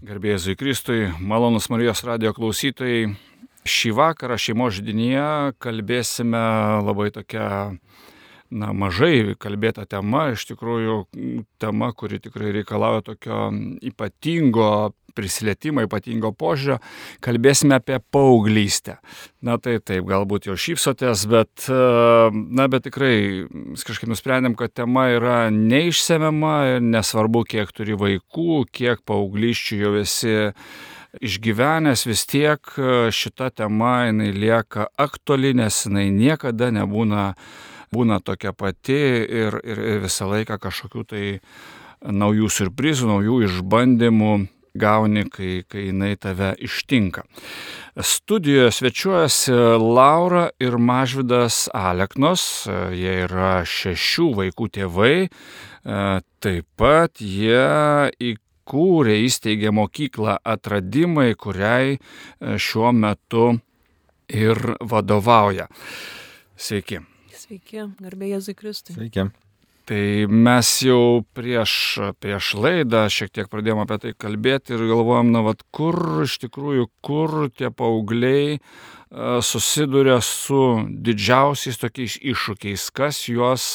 Garbėjai Kristui, malonus Marijos radio klausytojai. Šį vakarą šeimos židinyje kalbėsime labai tokią, na, mažai kalbėta tema, iš tikrųjų tema, kuri tikrai reikalauja tokio ypatingo prisilietimo, ypatingo požiūrio, kalbėsime apie paauglystę. Na tai taip, galbūt jau šypsotės, bet, na, bet tikrai kažkaip nusprendėm, kad tema yra neišsemiama ir nesvarbu, kiek turi vaikų, kiek paaugliščių jau esi išgyvenęs vis tiek šita tema jinai lieka aktuali, nes jinai niekada nebūna būna tokia pati ir, ir, ir visą laiką kažkokių tai naujų surprizų, naujų išbandymų gauni, kai, kai jinai tave ištinka. Studijoje svečiuojasi Laura ir Mažvidas Aleknos, jie yra šešių vaikų tėvai, taip pat jie įkūrė, įsteigė mokyklą atradimai, kuriai šiuo metu ir vadovauja. Sveiki. Sveiki, garbė Jėzui Kristui. Sveiki. Tai mes jau prieš, prieš laidą šiek tiek pradėjome apie tai kalbėti ir galvojom, na, vad, kur iš tikrųjų, kur tie paaugliai susiduria su didžiausiais tokiais iššūkiais, kas juos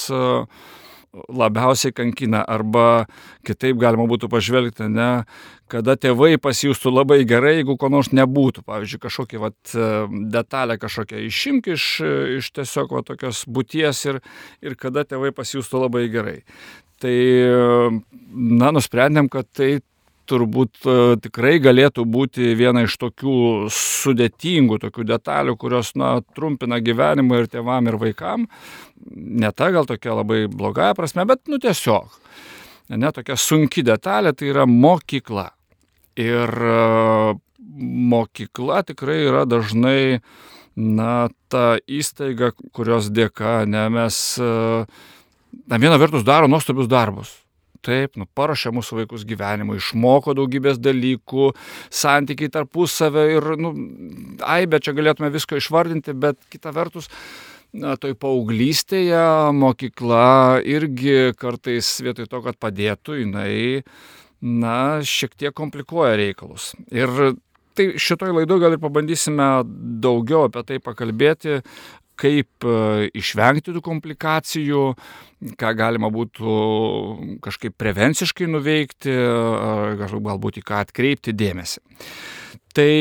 labiausiai kankina arba kitaip galima būtų pažvelgti, ne, kada tėvai pasijūstų labai gerai, jeigu ko nors nebūtų. Pavyzdžiui, kažkokia vat, detalė kažkokia išimk iš, iš tiesiog vat, tokios būties ir, ir kada tėvai pasijūstų labai gerai. Tai, na, nusprendėm, kad tai turbūt tikrai galėtų būti viena iš tokių sudėtingų, tokių detalių, kurios, na, trumpina gyvenimą ir tėvam, ir vaikam. Ne ta gal tokia labai blogąją prasme, bet, nu, tiesiog. Ne tokia sunki detalė, tai yra mokykla. Ir mokykla tikrai yra dažnai, na, ta įstaiga, kurios dėka, ne, mes, na, viena vertus daro nuostabius darbus taip, nu, paruošia mūsų vaikus gyvenimui, išmoko daugybės dalykų, santykiai tarpusavio ir, nu, aibė, čia galėtume visko išvardinti, bet kita vertus, na, toj paauglystėje mokykla irgi kartais vietoj to, kad padėtų, jinai, na, šiek tiek komplikuoja reikalus. Ir tai šitoj laidoj gal ir pabandysime daugiau apie tai pakalbėti, kaip išvengti tų komplikacijų, ką galima būtų kažkaip prevenciškai nuveikti, galbūt į ką atkreipti dėmesį. Tai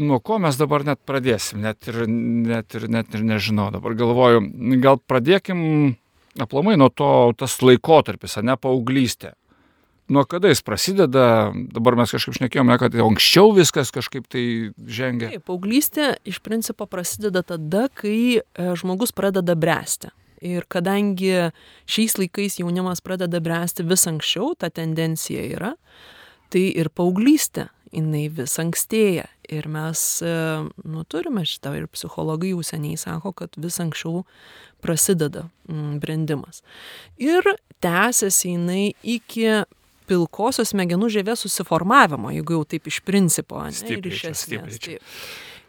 nuo ko mes dabar net pradėsim, net ir, net ir, net ir nežinau, dabar galvoju, gal pradėkim aplamai nuo to, tas laikotarpis, ne paauglystė nuo kada jis prasideda, dabar mes kažkaip šnekėjome, kad anksčiau viskas kažkaip tai žengia. Taip, paauglystė iš principo prasideda tada, kai e, žmogus pradeda bręsti. Ir kadangi šiais laikais jaunimas pradeda bręsti vis anksčiau, ta tendencija yra, tai ir paauglystė jinai vis ankstėja. Ir mes e, nu, turime šitą ir psichologai jau seniai sako, kad vis anksčiau prasideda brendimas. Ir tęsiasi jinai iki pilkosios smegenų žievės susiformavimo, jeigu jau taip iš principo, ne, ir iš esmės. Taip.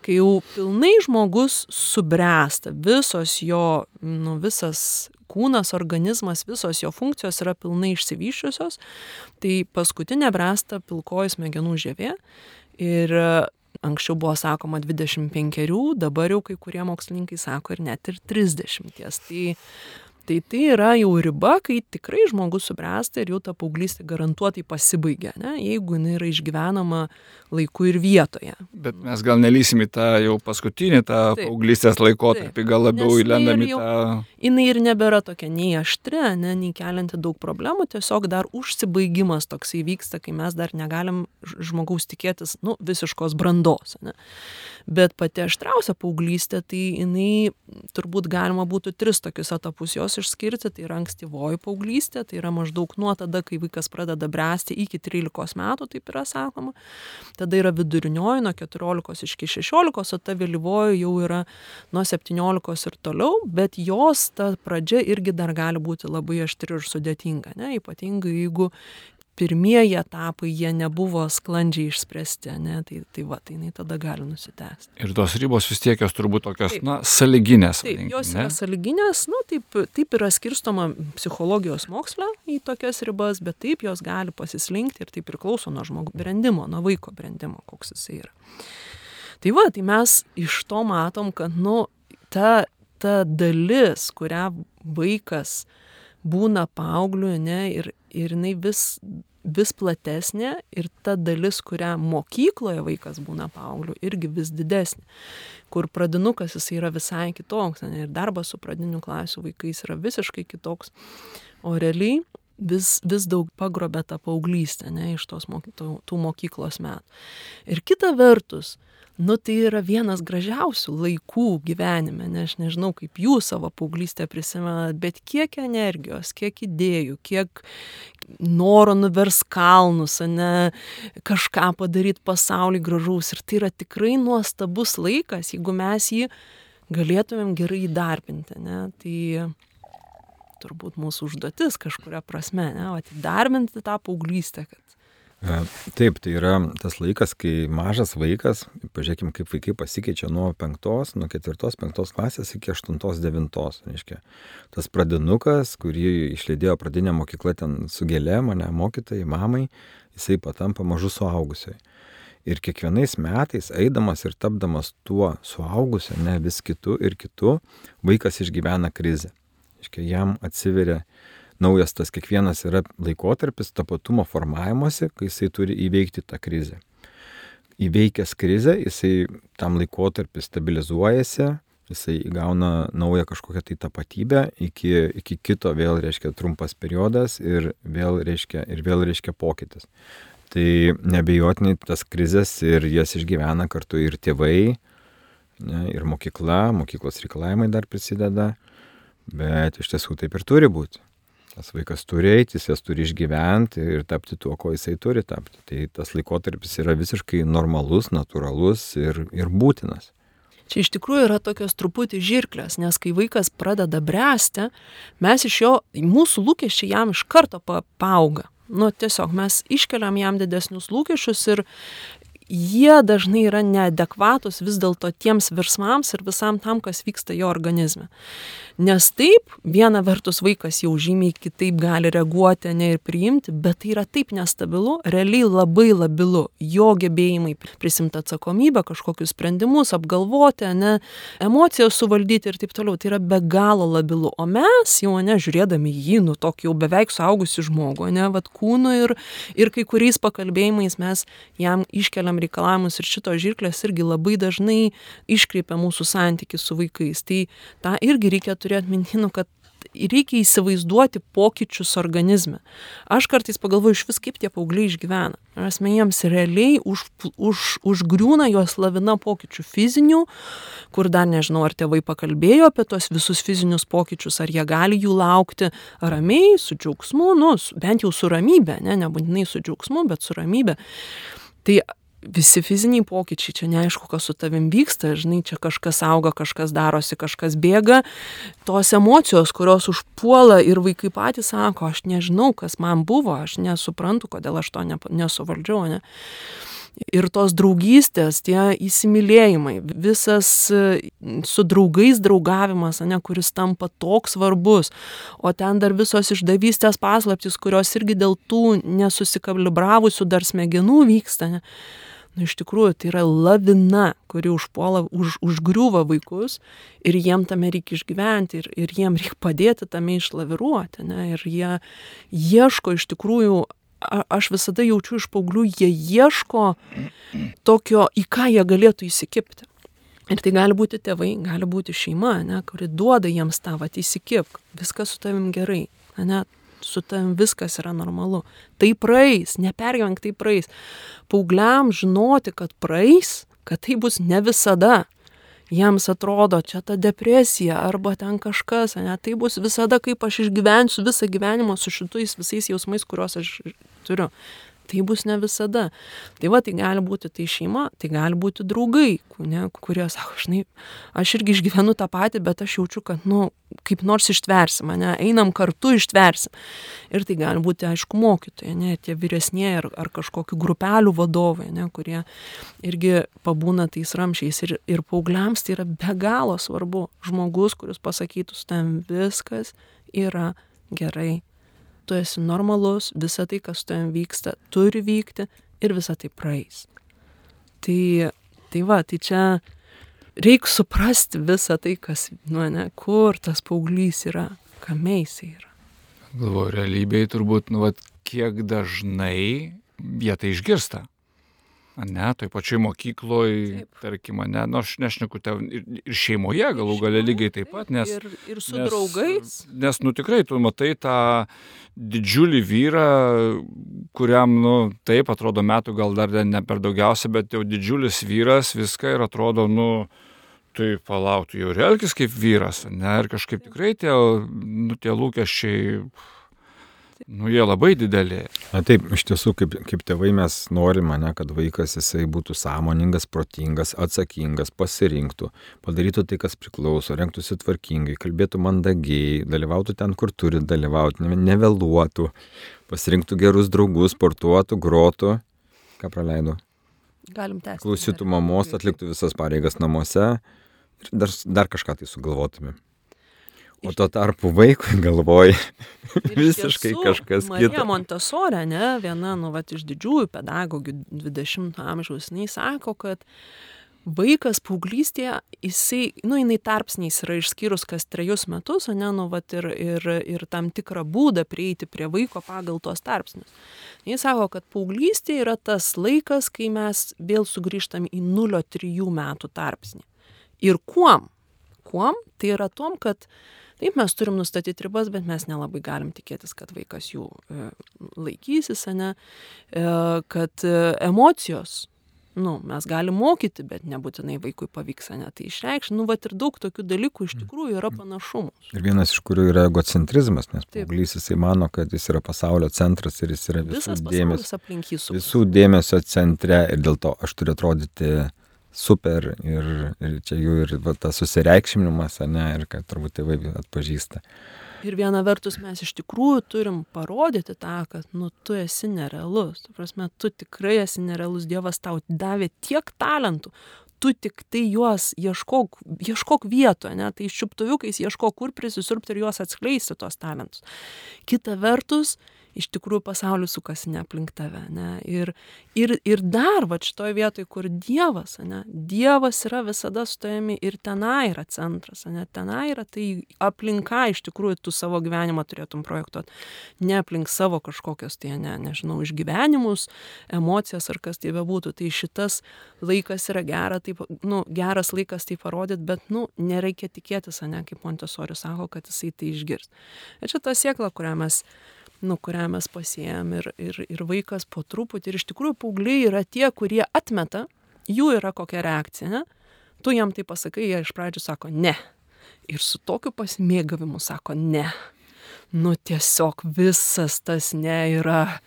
Kai jau pilnai žmogus subręsta, visos jo, nu, visas kūnas, organizmas, visos jo funkcijos yra pilnai išsivyščiusios, tai paskutinė bręsta pilkoji smegenų žievė ir anksčiau buvo sakoma 25, dabar jau kai kurie mokslininkai sako ir net ir 30. Tai tai tai yra jau riba kai tikrai žmogus subręsta ir jau ta paauglystė garantuotai pasibaigia ane jeigu jinai yra išgyvenama laiku ir vietoje. Bet mes gal nelįsim į tą jau paskutinį tą Taip. paauglystės laikotarpį gal labiau Nes jinai įlendam ir į jau- tą jinai ir nebėra tokia nei aštri ane nei kelianti daug problemų tiesiog dar užsibaigimas toksai vyksta kai mes dar negalim žmogaus tikėtis nu visiškos brandos ane bet pati aštriausia paauglystė tai jinai turbūt galima būtų tris tokius etapus jos išskirti tai yra ankstyvoji paauglystė tai yra maždaug nuo tada kai vaikas pradeda bręsti iki trylikos metų taip yra sakoma. Tada yra vidurinioji nuo keturiolikos iki šešiolikos o ta vėlyvoji jau yra nuo septyniolikos ir toliau bet jos ta pradžia irgi dar gali būti labai aštri ir sudėtinga ane ypatingai jeigu pirmieji etapai, jie nebuvo sklandžiai išspręsti, ne, tai, tai va, tai jinai tada gali nusitęsti. Ir tos ribos vis tiek jos turbūt tokios, taip. na, saliginės. Taip, vadink, jos ne? yra saliginės, nu, taip, taip yra skirstoma psichologijos moksle į tokias ribas, bet taip jos gali pasislinkti ir tai priklauso nuo žmogaus brandimo, nuo vaiko brandimo, koks jisai yra. Tai va, tai mes iš to matom, kad, nu, ta, ta dalis, kurią vaikas būna paaugliu, ne, ir, ir jinai vis, vis platesnė ir ta dalis, kurią mokykloje vaikas būna paaugliu, irgi vis didesnė. Kur pradinukas jis yra visai kitoks, ne, ir darbas su pradinių klasių vaikais yra visiškai kitoks. O realiai vis, vis daug pagrobė tą paauglystę, ne, iš tos moky, tų, tų mokyklos metų. Ir kita vertus, nu tai yra vienas gražiausių laikų gyvenime, ne, aš nežinau, kaip jūs savo paauglystę prisimenat, bet kiek energijos, kiek idėjų, kiek noro nuvers kalnus, ne, kažką padaryti pasaulį gražaus. Ir tai yra tikrai nuostabus laikas, jeigu mes jį galėtumėm gerai įdarbinti, ne, tai turbūt mūsų užduotis kažkuria prasme, ne, atidarbinti tą paauglystę, kad taip, tai yra tas laikas, kai mažas vaikas, pažiūrėkime, kaip vaikai pasikeičia nuo penktos, nuo ketvirtos, penktos klasės iki aštuntos, devintos. Reiškia, tas pradinukas, kurį išleidėjo pradinė mokykla ten su gėlė, mane mokytojai, mamai, jisai patampa mažu suaugusiai. Ir kiekvienais metais, eidamas ir tapdamas tuo suaugusiu, ne vis kitu ir kitu, vaikas išgyvena krizę. Reiškia, jam atsiveria naujas tas kiekvienas yra laikotarpis tapatumo formavimuose, kai jisai turi įveikti tą krizę. Įveikęs krizę, jisai tam laikotarpį stabilizuojasi, jisai įgauna naują kažkokią tai tapatybę, iki, iki kito vėl reiškia trumpas periodas ir vėl reiškia, ir vėl reiškia pokytis. Tai nebejotinai tas krizės ir jas išgyvena kartu ir tėvai, ne, ir mokykla, mokyklos reikalavimai dar prisideda, bet iš tiesų taip ir turi būti. Tas vaikas turi eiti, jis jas turi išgyventi ir tapti tuo, ko jisai turi tapti. Tai tas laikotarpis yra visiškai normalus, natūralus ir, ir būtinas. Čia iš tikrųjų yra tokios truputį žirklės, nes kai vaikas pradeda bręsti, mes iš jo, mūsų lūkesčiai jam iš karto paauga. Nu, tiesiog mes iškeliam jam didesnius lūkesčius ir jie dažnai yra neadekvatus vis dėlto tiems virsmams ir visam tam, kas vyksta jo organizme. Nes taip, viena vertus vaikas jau žymiai kitaip gali reaguoti, ne ir priimti, bet tai yra taip nestabilu, realiai labai labilu. Jo gebėjimai prisimti atsakomybę, kažkokius sprendimus, apgalvoti, ne, emocijas suvaldyti ir taip toliau. Tai yra be galo labilu. O mes jau, ne, žiūrėdami jį, nu tokį jau beveik suaugusi žmogų, ne, vad kūnu ir, ir kai kuriais pakalbėjimais mes jam iškeliam reikalavimus ir šitos žirklės irgi labai dažnai iškreipia mūsų santykių su vaikais. Tai tą irgi reikia turėt minty, nu, kad reikia įsivaizduoti pokyčius organizme. Aš kartais pagalvoju iš vis, kaip tie paaugliai išgyvena. Asme jiems realiai už, už, užgriūna juos lavina pokyčių fizinių, kur dar nežinau, ar tėvai pakalbėjo apie tos visus fizinius pokyčius, ar jie gali jų laukti ramiai, su džiaugsmu, nu, bent jau su ramybė, ne, nebūtinai su džiaugsmu, bet su ramybė. Tai visi fiziniai pokyčiai, čia neaišku, kas su tavim vyksta, žinai, čia kažkas auga, kažkas darosi, kažkas bėga, tos emocijos, kurios užpuola ir vaikai patys sako, aš nežinau, kas man buvo, aš nesuprantu, kodėl aš to ne, nesuvaldžiau, ne. Ir tos draugystės, tie įsimylėjimai, visas su draugais draugavimas, ne, kuris tampa toks svarbus, o ten dar visos išdavystės paslaptys, kurios irgi dėl tų nesusikalibravusių dar smegenų vyksta. Ne nu iš tikrųjų tai yra lavina kuri užpuola už užgriūva vaikus ir jiem tame reikia išgyventi ir ir jiem reik padėti tame išlaviruoti ane ir jie ieško iš tikrųjų aš visada jaučiu iš paauglių jie ieško tokio į ką jie galėtų įsikibti. Ir tai gali būti tėvai gali būti šeima ane kuri duoda jiems tą vat įsikibk viskas su tavim gerai ane su tavim viskas yra normalu. Tai praeis, nepergyvenk, tai praeis. Paugliam žinoti, kad praeis, kad tai bus ne visada. Jiems atrodo, čia ta depresija arba ten kažkas, ne, tai bus visada, kaip aš išgyvensiu visą gyvenimą su šitais visais jausmais, kuriuos aš turiu. Tai bus ne visada. Tai va, tai gali būti tai šeima, tai gali būti draugai, ne, kurie sako, žinai, aš irgi išgyvenu tą patį, bet aš jaučiu, kad, nu, kaip nors ištversim, ne, einam kartu ištversim. Ir tai gali būti, aišku, mokytojai, ne, tie vyresnieji ar, ar kažkokių grupelių vadovai, ne, kurie irgi pabūna tais ramšiais. Ir, ir paaugliams tai yra be galo svarbu. Žmogus, kuris pasakytų, ten viskas yra gerai tu esi normalus, visa tai, kas tu jam vyksta, turi vykti ir visa tai praeis. Tai, tai va, tai čia reikia suprasti visą tai, kas, nu ne, kur tas paauglys yra, kame jisai yra. Galvoju, realybėje turbūt, nu, vat, kiek dažnai jie tai išgirsta. Ne, toj pačioj mokykloje, tarkim, ne, nu, aš nešneku te ir, ir šeimoje galų gale lygiai taip pat, nes... Ir, ir su nes, draugais. Nes, nu tikrai, tu matai tą didžiulį vyrą, kuriam, nu, taip atrodo metų gal dar ne per daugiausia, bet jau didžiulis vyras viską ir atrodo, nu, tai palauktų jau ir elgis kaip vyras, ne, ir kažkaip tikrai tie, nu, tie lūkesčiai Nu, jie labai dideli. Na taip, iš tiesų, kaip, kaip tėvai mes norime, ne, kad vaikas jisai būtų sąmoningas, protingas, atsakingas, pasirinktų, padarytų tai, kas priklauso, renktųsi tvarkingai, kalbėtų mandagiai, dalyvautų ten, kur turi dalyvauti, nevėluotų, pasirinktų gerus draugus, sportuotų, grotų. Ką praleido? Galim tęsti. Klausytų mamos, atliktų visas pareigas namuose ir dar, dar kažką tai sugalvotume. O tuo tarpu vaikui galvoj visiškai tiesų, kažkas Marija kitas. Montesorė, ne, viena, nu, vat, iš didžiųjų pedagogių 20-ojo amžiaus, jinai sako, kad vaikas paauglystėje, jisai, nu, jinai tarpsniais yra išskyrus kas trejus metus, o ne, nu, vat, ir, ir, ir tam tikrą būdą prieiti prie vaiko pagal tuos tarpsnius. Jis sako, kad paauglystė yra tas laikas, kai mes vėl sugrįžtam į 0-3 metų tarpsnį. Ir kuom? Kuom? Tai yra tom, kad Taip, mes turim nustatyti ribas, bet mes nelabai galim tikėtis, kad vaikas jų e, laikysis, ne, e, kad e, emocijos, nu, mes galim mokyti, bet nebūtinai vaikui pavyks, ne, tai išreikš, nu, va ir daug tokių dalykų iš tikrųjų yra panašumų. Ir vienas iš kurių yra egocentrizmas, nes paauglys jisai mano, kad jis yra pasaulio centras ir jis yra visų dėmesio, visų dėmesio centre ir dėl to aš turiu atrodyti super ir, ir čia jų ir va, tas susireikšminimas, ne, ir kad turbūt tėvai atpažįsta. Ir viena vertus mes iš tikrųjų turim parodyti tą, kad, nu, tu esi nerealus. Tu prasme, tu tikrai esi nerealus, Dievas tau davė tiek talentų, tu tik tai juos ieškok, ieškok vietoje, ne, tai čiuptuviukais ieškok, kur prisisirpti ir juos atskleisti tuos talentus. Kita vertus, iš tikrųjų pasaulis sukasi ne aplink tave. Ne? Ir, ir, ir dar va šitoje vietoje, kur Dievas, ne? Dievas yra visada su tavimi ir tenai yra centras, ne? tenai yra tai aplinka iš tikrųjų tu savo gyvenimą turėtum projektuoti, ne aplink savo kažkokios tai, ne, nežinau, išgyvenimus, emocijas ar kas tai bebūtų. Tai šitas laikas yra gera, taip, nu, geras laikas tai parodyti, bet nu, nereikia tikėtis, ne, kaip Montesorius sako, kad jisai tai išgirs. Ir čia ta siekla, kurią mes nu, kurią mes pasėjom ir, ir, ir vaikas po truputį. Ir iš tikrųjų paaugliai yra tie, kurie atmeta, jų yra kokia reakcija. Ne? Tu jam tai pasakai, jie iš pradžių sako ne. Ir su tokiu pasimėgavimu sako ne. Nu tiesiog visas tas ne yra,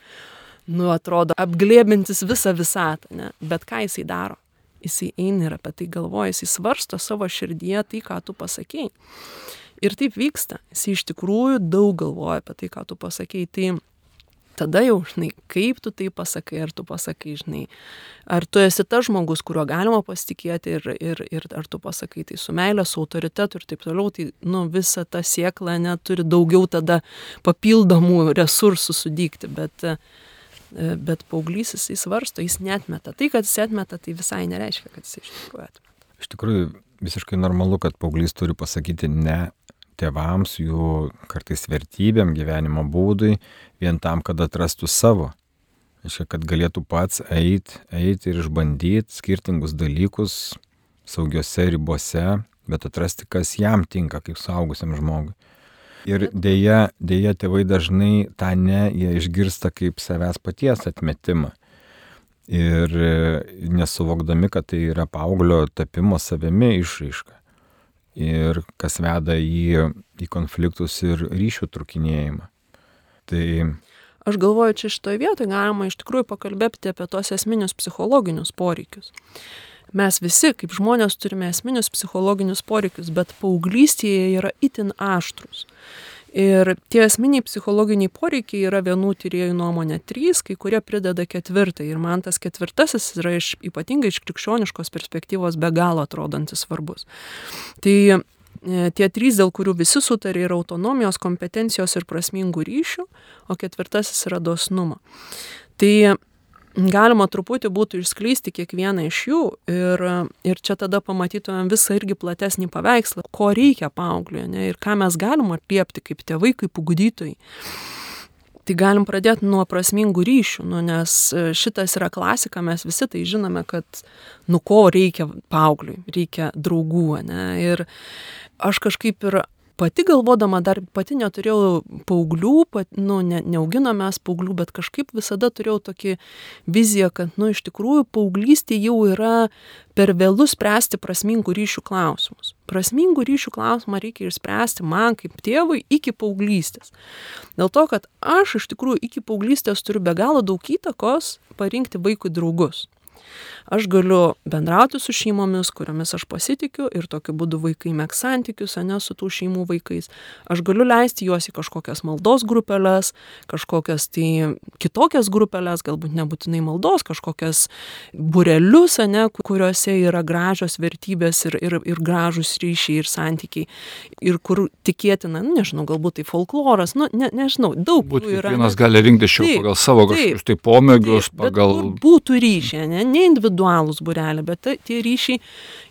nu atrodo, apglėbintis visą visatą. Ne? Bet ką jisai daro? Jisai eina ir apie tai galvoja, jisai svarsto savo širdyje tai, ką tu pasakėjai. Ir taip vyksta. Jis iš tikrųjų daug galvoja apie tai, ką tu pasakėjai. Tai tada jau, žinai, kaip tu tai pasakai, ar tu pasakai, žinai, ar tu esi tas žmogus, kuriuo galima pasitikėti ir, ir, ir ar tu pasakai tai su meilė, su autoritetu ir taip toliau, tai, nu, visa ta siekla neturi daugiau tada papildomų resursų sudygti, bet, bet paauglys jis svarsto, jis netmeta. Tai, kad jis atmeta, tai visai nereiškia, kad jis iš tikrųjų atmeta. Iš tikrųjų, visiškai normalu, kad paauglys turi pasakyti ne tėvams, jų kartais vertybėm, gyvenimo būdui, vien tam, kad atrastų savo. Aiškia, kad galėtų pats eiti eit ir išbandyti skirtingus dalykus saugiose ribose, bet atrasti, kas jam tinka kaip saugusiam žmogui. Ir dėja, dėja tėvai dažnai tą ne, jie išgirsta kaip savęs paties atmetimą. Ir nesuvokdami, kad tai yra paauglio tapimo savimi išraiška ir kas veda į, į konfliktus ir ryšių trukinėjimą. Tai aš galvoju, čia šitoje vietoje galima iš tikrųjų pakalbėti apie tos esminius psichologinius poreikius. Mes visi, kaip žmonės, turime esminius psichologinius poreikius, bet paauglystėje yra itin aštrus. Ir tie esminiai psichologiniai poreikiai yra vienų tyriejų nuomonė trys, kai kurie prideda ketvirtą. Ir man tas ketvirtasis yra iš, ypatingai iš krikščioniškos perspektyvos be galo atrodantis svarbus. Tai e, tie trys, dėl kurių visi sutarė, yra autonomijos, kompetencijos ir prasmingų ryšių, o ketvirtasis yra dosnumo. Tai galima truputį būtų išskleisti kiekvieną iš jų ir, ir čia tada pamatytumėm visą irgi platesnį paveikslą, ko reikia paaugliui ne, ir ką mes galim atliepti kaip tėvai, kaip ugdytojai. Tai galim pradėti nuo prasmingų ryšių, nu, nes šitas yra klasika, mes visi tai žinome, kad nu ko reikia paaugliui, reikia draugų. Ne? Ir aš kažkaip ir pati galvodama dar pati neturėjau paauglių, pat, nu, ne, neauginom mes paauglių, bet kažkaip visada turėjau tokį viziją, kad, nu, iš tikrųjų paauglystė jau yra per vėlus spręsti prasmingų ryšių klausimus. Prasmingų ryšių klausimą reikia išspręsti man kaip tėvui iki paauglystės. Dėl to, kad aš iš tikrųjų iki paauglystės turiu be galo daug įtakos parinkti vaikui draugus. Aš galiu bendrauti su šeimomis, kuriomis aš pasitikiu ir tokiu būdu vaikai mėgs santykius, ne su tų šeimų vaikais. Aš galiu leisti juos į kažkokias maldos grupelės, kažkokias tai kitokias grupelės, galbūt nebūtinai maldos, kažkokias burelius, ne, kuriuose yra gražios vertybės ir, ir, ir gražus ryšiai ir santykiai. Ir kur tikėtina, nu, nežinau, galbūt tai folkloras, nu, ne, nežinau, daug Būt yra. kiekvienas gali rinkti šių pagal savo kažkokius tai pomėgius, Taip, pagal... būtų ryšiai, ne, ne individualūs bureliai, bet tie ryšiai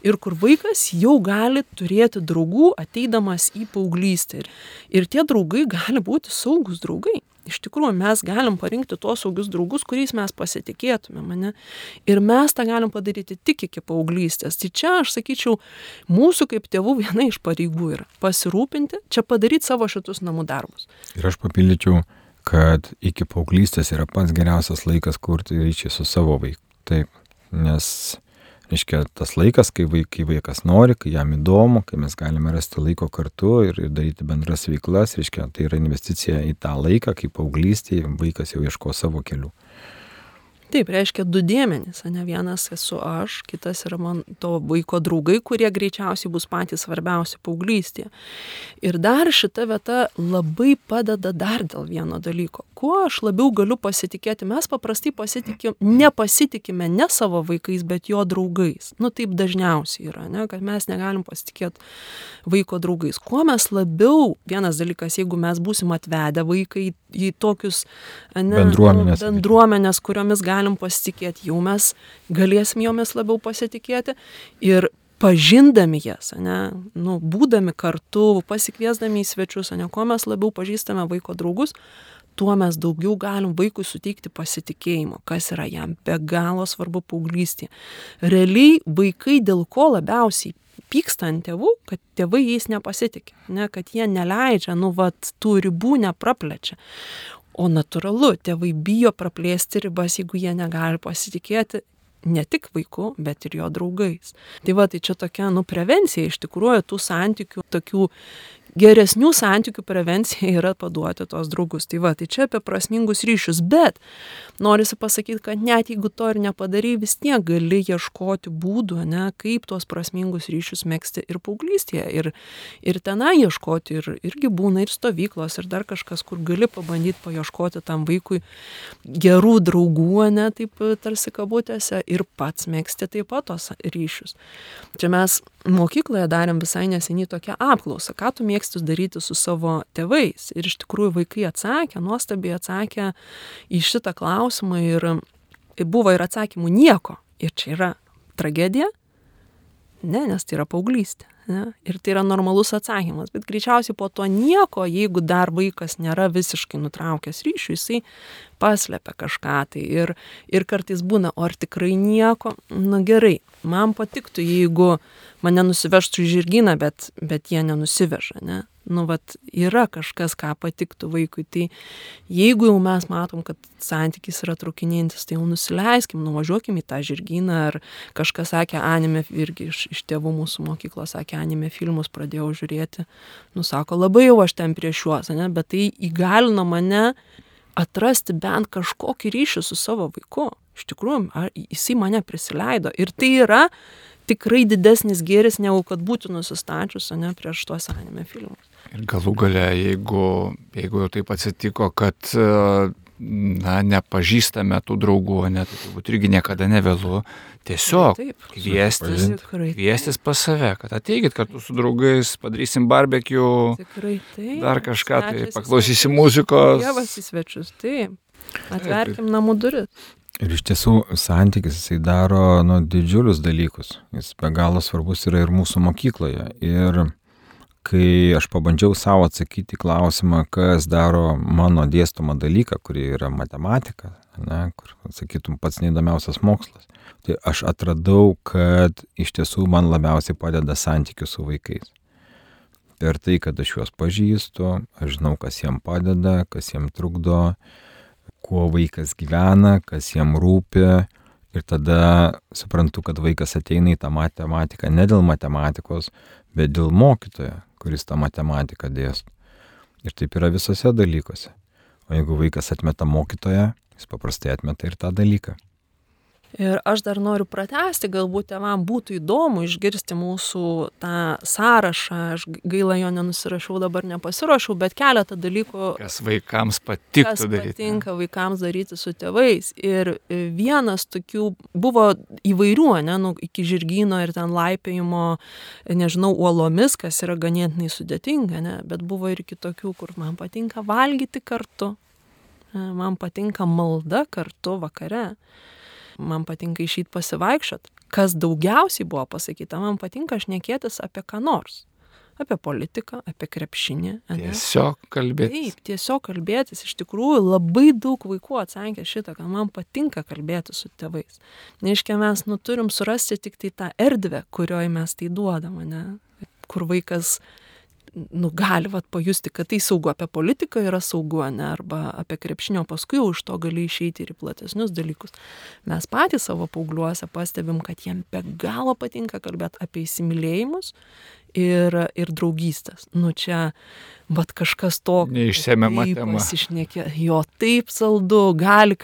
ir kur vaikas jau gali turėti draugų ateidamas į paauglystę. Ir tie draugai gali būti saugus draugai. Iš tikrųjų, mes galim parinkti tuos saugius draugus, kuriais mes pasitikėtume mane. Ir mes tą galim padaryti tik iki paauglystės. Tai čia, aš sakyčiau, mūsų kaip tėvų viena iš pareigų yra pasirūpinti, čia padaryti savo šitus namų darbus. Ir aš papildyčiau, kad iki paauglystės yra pats geriausias laikas kurti ryšį su savo vaiku. Taip, nes, reiškia, tas laikas, kai, vaik, kai vaikas nori, kai jam įdomu, kai mes galime rasti laiko kartu ir, ir daryti bendras veiklas, reiškia, tai yra investicija į tą laiką, kai paauglystėje vaikas jau ieško savo kelių. Taip, reiškia du dėmenys, ne vienas esu aš, kitas yra man to vaiko draugai, kurie greičiausiai bus patys svarbiausi paauglystėje. Ir dar šita vieta labai padeda dar dėl vieno dalyko. Kuo aš labiau galiu pasitikėti, mes paprastai pasitikim, nepasitikime ne savo vaikais, bet jo draugais. Nu taip dažniausiai yra, ne, kad mes negalim pasitikėti vaiko draugais. Kuo mes labiau, vienas dalykas, jeigu mes būsim atvedę vaikai į tokius ne, Bendruomenės. nu, bendruomenės, kuriomis galim pasitikėti, jau mes galėsim jomis labiau pasitikėti ir pažindami jas, ne, nu, būdami kartu, pasikviesdami į svečius, ne, kuo mes labiau pažįstame vaiko draugus, tuo mes daugiau galim vaikui suteikti pasitikėjimo, kas yra jam be galo svarbu paauglystėje. Realiai vaikai dėl ko labiausiai pyksta ant tėvų, kad tėvai jais nepasitikė, ne, kad jie neleidžia, nu, vat, tų ribų nepraplečia. O natūralu, tėvai bijo praplėsti ribas, jeigu jie negali pasitikėti ne tik vaiku, bet ir jo draugais. Tai va, tai čia tokia, nu, prevencija iš tikrųjų tų santykių, tokių geresnių santykių prevencija yra paduoti tos draugus. Tai va, tai čia apie prasmingus ryšius, bet norisi pasakyti, kad net jeigu to ir nepadarai, vis tiek gali ieškoti būdų, ne, kaip tuos prasmingus ryšius mėgsti ir paauglystėje. Ir, ir tenai ieškoti, ir, irgi būna ir stovyklos, ir dar kažkas, kur gali pabandyti paieškoti tam vaikui gerų draugų, ne, taip tarsi kabutėse, ir pats mėgsti taip pat tos ryšius. Čia mes mokykloje darėm visai neseniai tokią apklausą, ką tu mėgsti daryti su savo tėvais. Ir iš tikrųjų vaikai atsakė, nuostabiai atsakė į šitą klausimą ir buvo ir atsakymų nieko. Ir čia yra tragedija? Ne, nes tai yra paauglystė. Ne? Ir tai yra normalus atsakymas. Bet greičiausiai po to nieko, jeigu dar vaikas nėra visiškai nutraukęs ryšių, jisai paslėpia kažką tai. Ir, ir kartais būna, o ar tikrai nieko, na gerai, man patiktų, jeigu mane nusivežtų į žirgyną, bet, bet jie nenusiveža, ne? Nu, vat, yra kažkas, ką patiktų vaikui. Tai jeigu jau mes matom, kad santykis yra trukinėjantis, tai jau nusileiskim, nuvažiuokim į tą žirgyną. Ar kažkas sakė, anime, irgi iš, iš tėvų mūsų mokyklos sakė, anime filmus pradėjau žiūrėti. Nu, sako, labai jau aš ten prieš juos, ne? bet tai įgalino mane atrasti bent kažkokį ryšį su savo vaiku. Iš tikrųjų, ar jisai mane prisileido. Ir tai yra tikrai didesnis gėris, negu kad būtų nusistačius, ne prieš tuos anime filmus. Ir galų gale, jeigu, jeigu jau taip atsitiko, kad na, nepažįstame tų draugų, net tai turbūt irgi niekada nevėlu, tiesiog taip, kviestis, kviestis pas save, kad ateikit kartu su draugais, padarysim taip, dar kažką, tai paklausysim muzikos. Dievas į svečius, taip, atverkim namų duris. Ir iš tiesų santykis jisai daro nu, didžiulius dalykus. Jis be galo svarbus yra ir mūsų mokykloje. Ir kai aš pabandžiau savo atsakyti klausimą, kas daro mano dėstomą dalyką, kuri yra matematika, ne, kur, sakytum, pats neįdomiausias mokslas, tai aš atradau, kad iš tiesų man labiausiai padeda santykių su vaikais. Per tai, kad aš juos pažįstu, aš žinau, kas jiem padeda, kas jiem trukdo, kuo vaikas gyvena, kas jiem rūpi. Ir tada suprantu, kad vaikas ateina į tą matematiką ne dėl matematikos, bet dėl mokytojo, kuris tą matematiką dėsto. Ir taip yra visose dalykuose. O jeigu vaikas atmeta mokytoją, jis paprastai atmeta ir tą dalyką. Ir aš dar noriu pratesti, galbūt tėvam būtų įdomu išgirsti mūsų tą sąrašą, aš gaila jo nenusirašiau, dabar nepasirašau, bet keletą dalykų. Kas vaikams patiktų kas daryti. patinka vaikams daryti su tėvais. Ir vienas tokių buvo įvairių, ne, nu, iki žirgyno ir ten laipėjimo, nežinau, uolomis, kas yra ganėtinai sudėtinga, ne, bet buvo ir kitokių, kur man patinka valgyti kartu, man patinka malda kartu vakare man patinka išeiti pasivaikščiot. Kas daugiausiai buvo pasakyta, man patinka šnekėtis apie ką nors. Apie politiką, apie krepšinį. Ne? Tiesiog kalbėtis. Taip, tiesiog kalbėtis. Iš tikrųjų, labai daug vaikų atsakė šitą, kad man patinka kalbėti su tėvais. Neiškia, mes nu turim surasti tik tai tą erdvę, kurioje mes tai duodame, ne? kur vaikas uh, nu, gali vat, pajusti, kad tai saugu apie politiką yra saugu, ne, arba apie krepšinio paskui už to gali išeiti ir į platesnius dalykus. Mes patys savo paaugliuose pastebim, kad jiem be galo patinka kalbėti apie įsimylėjimus ir, ir draugystės. Nu čia, bet kažkas to. Neišsemiama tema. Pasišnekė, jo taip saldu, gali.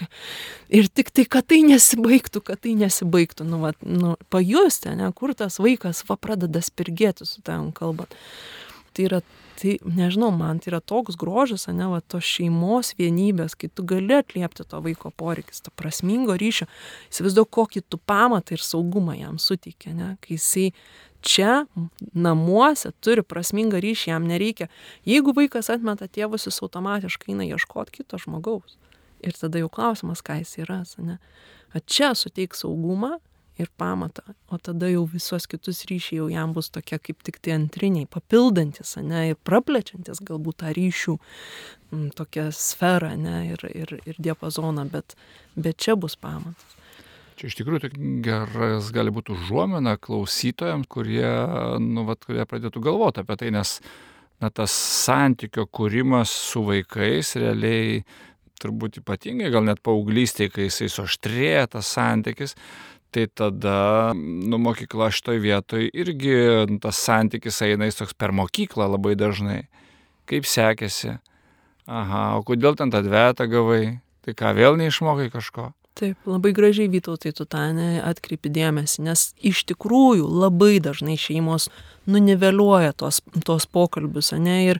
Ir tik tai, kad tai nesibaigtų, kad tai nesibaigtų. Nu, vat, nu, pajusti, ne, kur tas vaikas va pradeda spirgėti su tavim kalbant tai yra tai nežinau man tai yra toks grožis ane va tos šeimos vienybės kai tu gali atliepti to vaiko poreikius to prasmingo ryšio įsivaizduok kokį tu pamatą ir saugumą jam suteiki ane kai jisai čia namuose turi prasmingą ryšį jam nereikia. Jeigu vaikas atmeta tėvus jis automatiškai eina ieškot kito žmogaus. Ir tada jau klausimas ką jisai ras ane. O čia suteik saugumą ir pamatą o tada jau visus kitus ryšiai jau jam bus tokie kaip tiktai antriniai papildantys ane ir praplečiantys galbūt tą ryšių m, tokią sferą ane ir, ir, ir diapazoną bet, bet čia bus pamatas. Čia iš tikrųjų geras gali būti užuomina klausytojams, kurie, nu, vat, kurie pradėtų galvoti apie tai, nes na, tas santykio kūrimas su vaikais realiai turbūt ypatingai, gal net paauglystėje, kai jisai suaštrėja tas santykis, tai tada nu mokykla šitoj vietoj irgi tas santykis eina jis toks per mokyklą labai dažnai. Kaip sekėsi? Aha, o kodėl ten tą dvetą gavai? Tai ką, vėl neišmokai kažko? Taip, labai gražiai Vytautai tu tą atkreipi dėmesį, nes iš tikrųjų labai dažnai šeimos nuniveliuoja tos, tos pokalbius, ne, ir,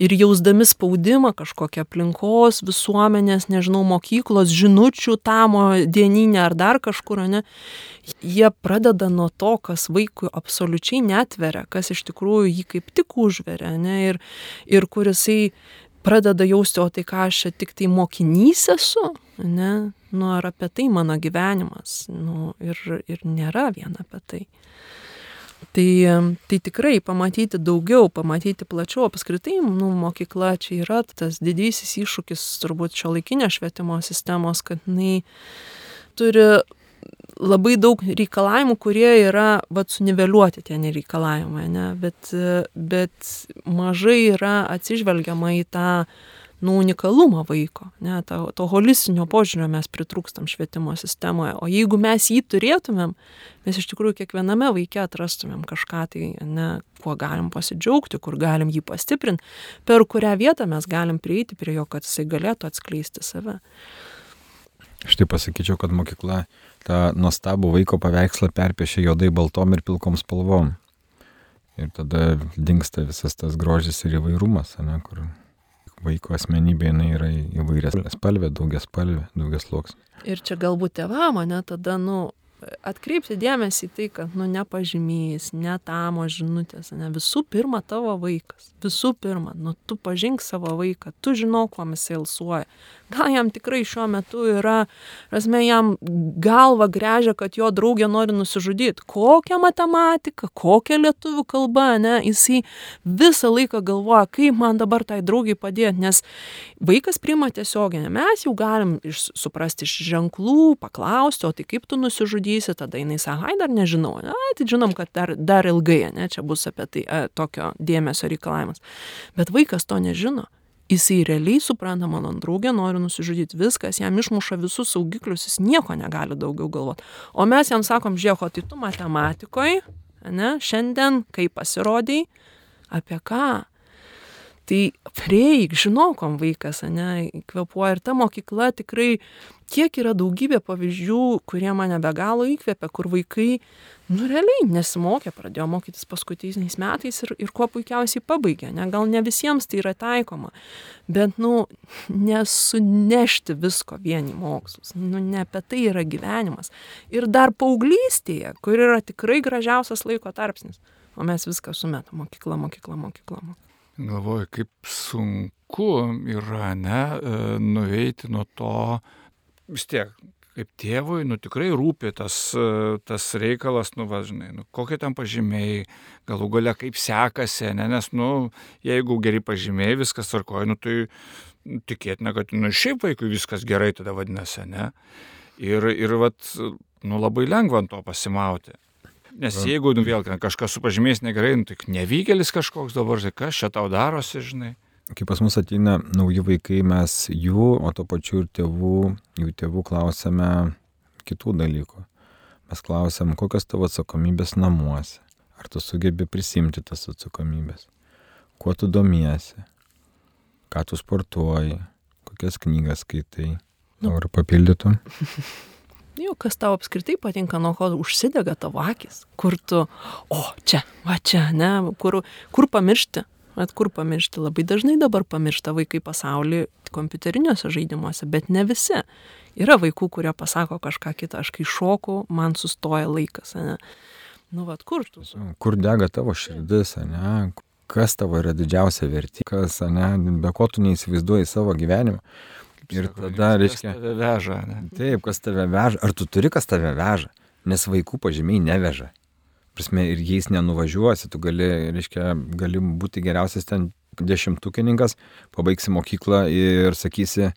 ir jausdami spaudimą kažkokią aplinkos, visuomenės, nežinau, mokyklos, žinučių, tamo, dieninę ar dar kažkur, ne, jie pradeda nuo to, kas vaikui absoliučiai netveria, kas iš tikrųjų jį kaip tik užveria, ne, ir, ir kurisai pradeda jausti, o tai ką aš čia tik tai mokinys esu, ne, nu ar apie tai mano gyvenimas, nu ir, ir nėra vien apie tai. Tai, tai tikrai pamatyti daugiau, pamatyti plačiau, apskritai, nu, mokykla čia yra tas didysis iššūkis turbūt šio laikinio švietimo sistemos, kad jinai turi labai daug reikalavimų, kurie yra, vad, suniveliuoti tie nereikalavimai, ne? bet, bet mažai yra atsižvelgiama į tą nu, unikalumą vaiko, ne, to, to holistinio požiūrio mes pritrūkstam švietimo sistemoje. O jeigu mes jį turėtumėm, mes iš tikrųjų kiekviename vaikė atrastumėm kažką tai, ne, kuo galim pasidžiaugti, kur galim jį pastiprinti, per kurią vietą mes galim prieiti prie jo, kad jisai galėtų atskleisti save. Štai pasakyčiau, kad mokykla tą nuostabų vaiko paveikslą perpiešė juodai baltom ir pilkom spalvom. Ir tada dinksta visas tas grožis ir įvairumas, ne, kur vaiko asmenybė jinai yra įvairias spalvė, daugias spalvė, daugias sluoksnė. Ir čia galbūt tėvam, ne, tada, nu, atkreipti dėmesį į tai, kad, nu, nepažymys, netamo žinutės, ne, visų pirma tavo vaikas, visų pirma, nu, tu pažink savo vaiką, tu žinau, kuo jis ilsuoja, gal jam tikrai šiuo metu yra, prasme, jam galva grežia, kad jo draugė nori nusižudyti. Kokią matematiką, kokią lietuvių kalbą, ne, jisai visą laiką galvoja, kaip man dabar tai draugiai padėti, nes vaikas priima tiesioginę, mes jau galim iš, suprasti iš ženklų, paklausti, o tai kaip tu nusižudysi, tada jinai sako, ai dar nežinau, ne, tai žinom, kad dar, dar ilgai, ne, čia bus apie tai e, tokio dėmesio reikalavimas. Bet vaikas to nežino jisai realiai supranta, mano draugė nori nusižudyti viskas, jam išmuša visus saugiklius, jis nieko negali daugiau galvoti. O mes jam sakom, žiūrėk, tai tu matematikoje, ne, šiandien, kai pasirodai, apie ką? Tai prieik, žinokom vaikas, ne, kvepuoja ir ta mokykla tikrai, kiek yra daugybė pavyzdžių, kurie mane be galo įkvėpia, kur vaikai nu realiai nesimokė, pradėjo mokytis paskutiniais metais ir, ir kuo puikiausiai pabaigė. Ne? Gal ne visiems tai yra taikoma, bet, nu, nesunešti visko vieni mokslus. Nu, ne apie tai yra gyvenimas. Ir dar paauglystėje, kur yra tikrai gražiausias laiko tarpsnis. O mes viską sumetam. Mokykla, mokykla, mokykla. mokykla. Galvoju, kaip sunku yra, ne, e, nuveiti nuo to, vis tiek, kaip tėvui, nu tikrai rūpi tas, tas reikalas, nu važinai, nu kokie ten pažymiai, galų gale kaip sekasi, ne, nes, nu, jeigu geri pažymiai, viskas tvarkoja, nu tai tikėtina, kad, nu, šiaip vaikui viskas gerai tada vadinasi, ne. Ir, ir vat, nu, labai lengva ant to pasimauti. Nes jeigu, nu, vėl kažkas su pažymiais negerai, nu, tai nevykėlis kažkoks dabar, tai kas čia tau darosi, žinai kai pas mus ateina nauji vaikai, mes jų, o to pačiu ir tėvų, jų tėvų klausime kitų dalykų. Mes klausiam, kokios tavo atsakomybės namuose. Ar tu sugebi prisimti tas atsakomybės? Kuo tu domiesi? Ką tu sportuoji? Kokias knygas skaitai? Nu. Ar papildytum? Jau, kas tau apskritai patinka, nuo ko užsidega tavo akis, kur tu, o čia, va čia, ne, kur, kur pamiršti, Bet kur pamiršti? Labai dažnai dabar pamiršta vaikai pasaulį kompiuteriniuose žaidimuose, bet ne visi. Yra vaikų, kurie pasako kažką kitą, aš kai šoku, man sustoja laikas. Ne? Nu, vad, kur tu? Kur dega tavo širdis, ne? Kas tavo yra didžiausia vertė, kas, ne? Be ko tu neįsivaizduoji savo gyvenimą. Ir tada, reiškia. Kas tave veža, ne? Taip, kas tave veža. Ar tu turi, kas tave veža? Nes vaikų pažymiai neveža prasme, ir jais nenuvažiuosi, tu gali, reiškia, gali būti geriausias ten dešimtukininkas, pabaigsi mokyklą ir sakysi,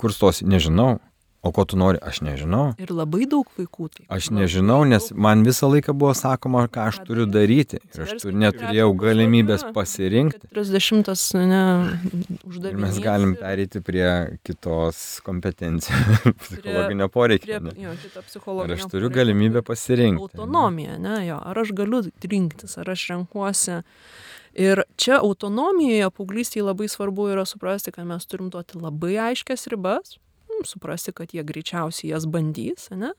kur stosi, nežinau, O ko tu nori, aš nežinau. Ir labai daug vaikų tai. Aš nežinau, nes man visą laiką buvo sakoma, ką aš turiu daryti. Ir aš tur, neturėjau galimybės pasirinkti. 30 ne, uždavinys. Ir mes galim perėti prie kitos kompetencijos, psichologinio poreikio. Prie, jo, kito psichologinio. Ir aš turiu galimybę pasirinkti. Autonomija, ne, jo. Ar aš galiu rinktis, ar aš renkuosi. Ir čia autonomijoje, paauglystėje labai svarbu yra suprasti, kad mes turim duoti labai aiškias ribas, suprasti, kad jie greičiausiai jas bandys, ne?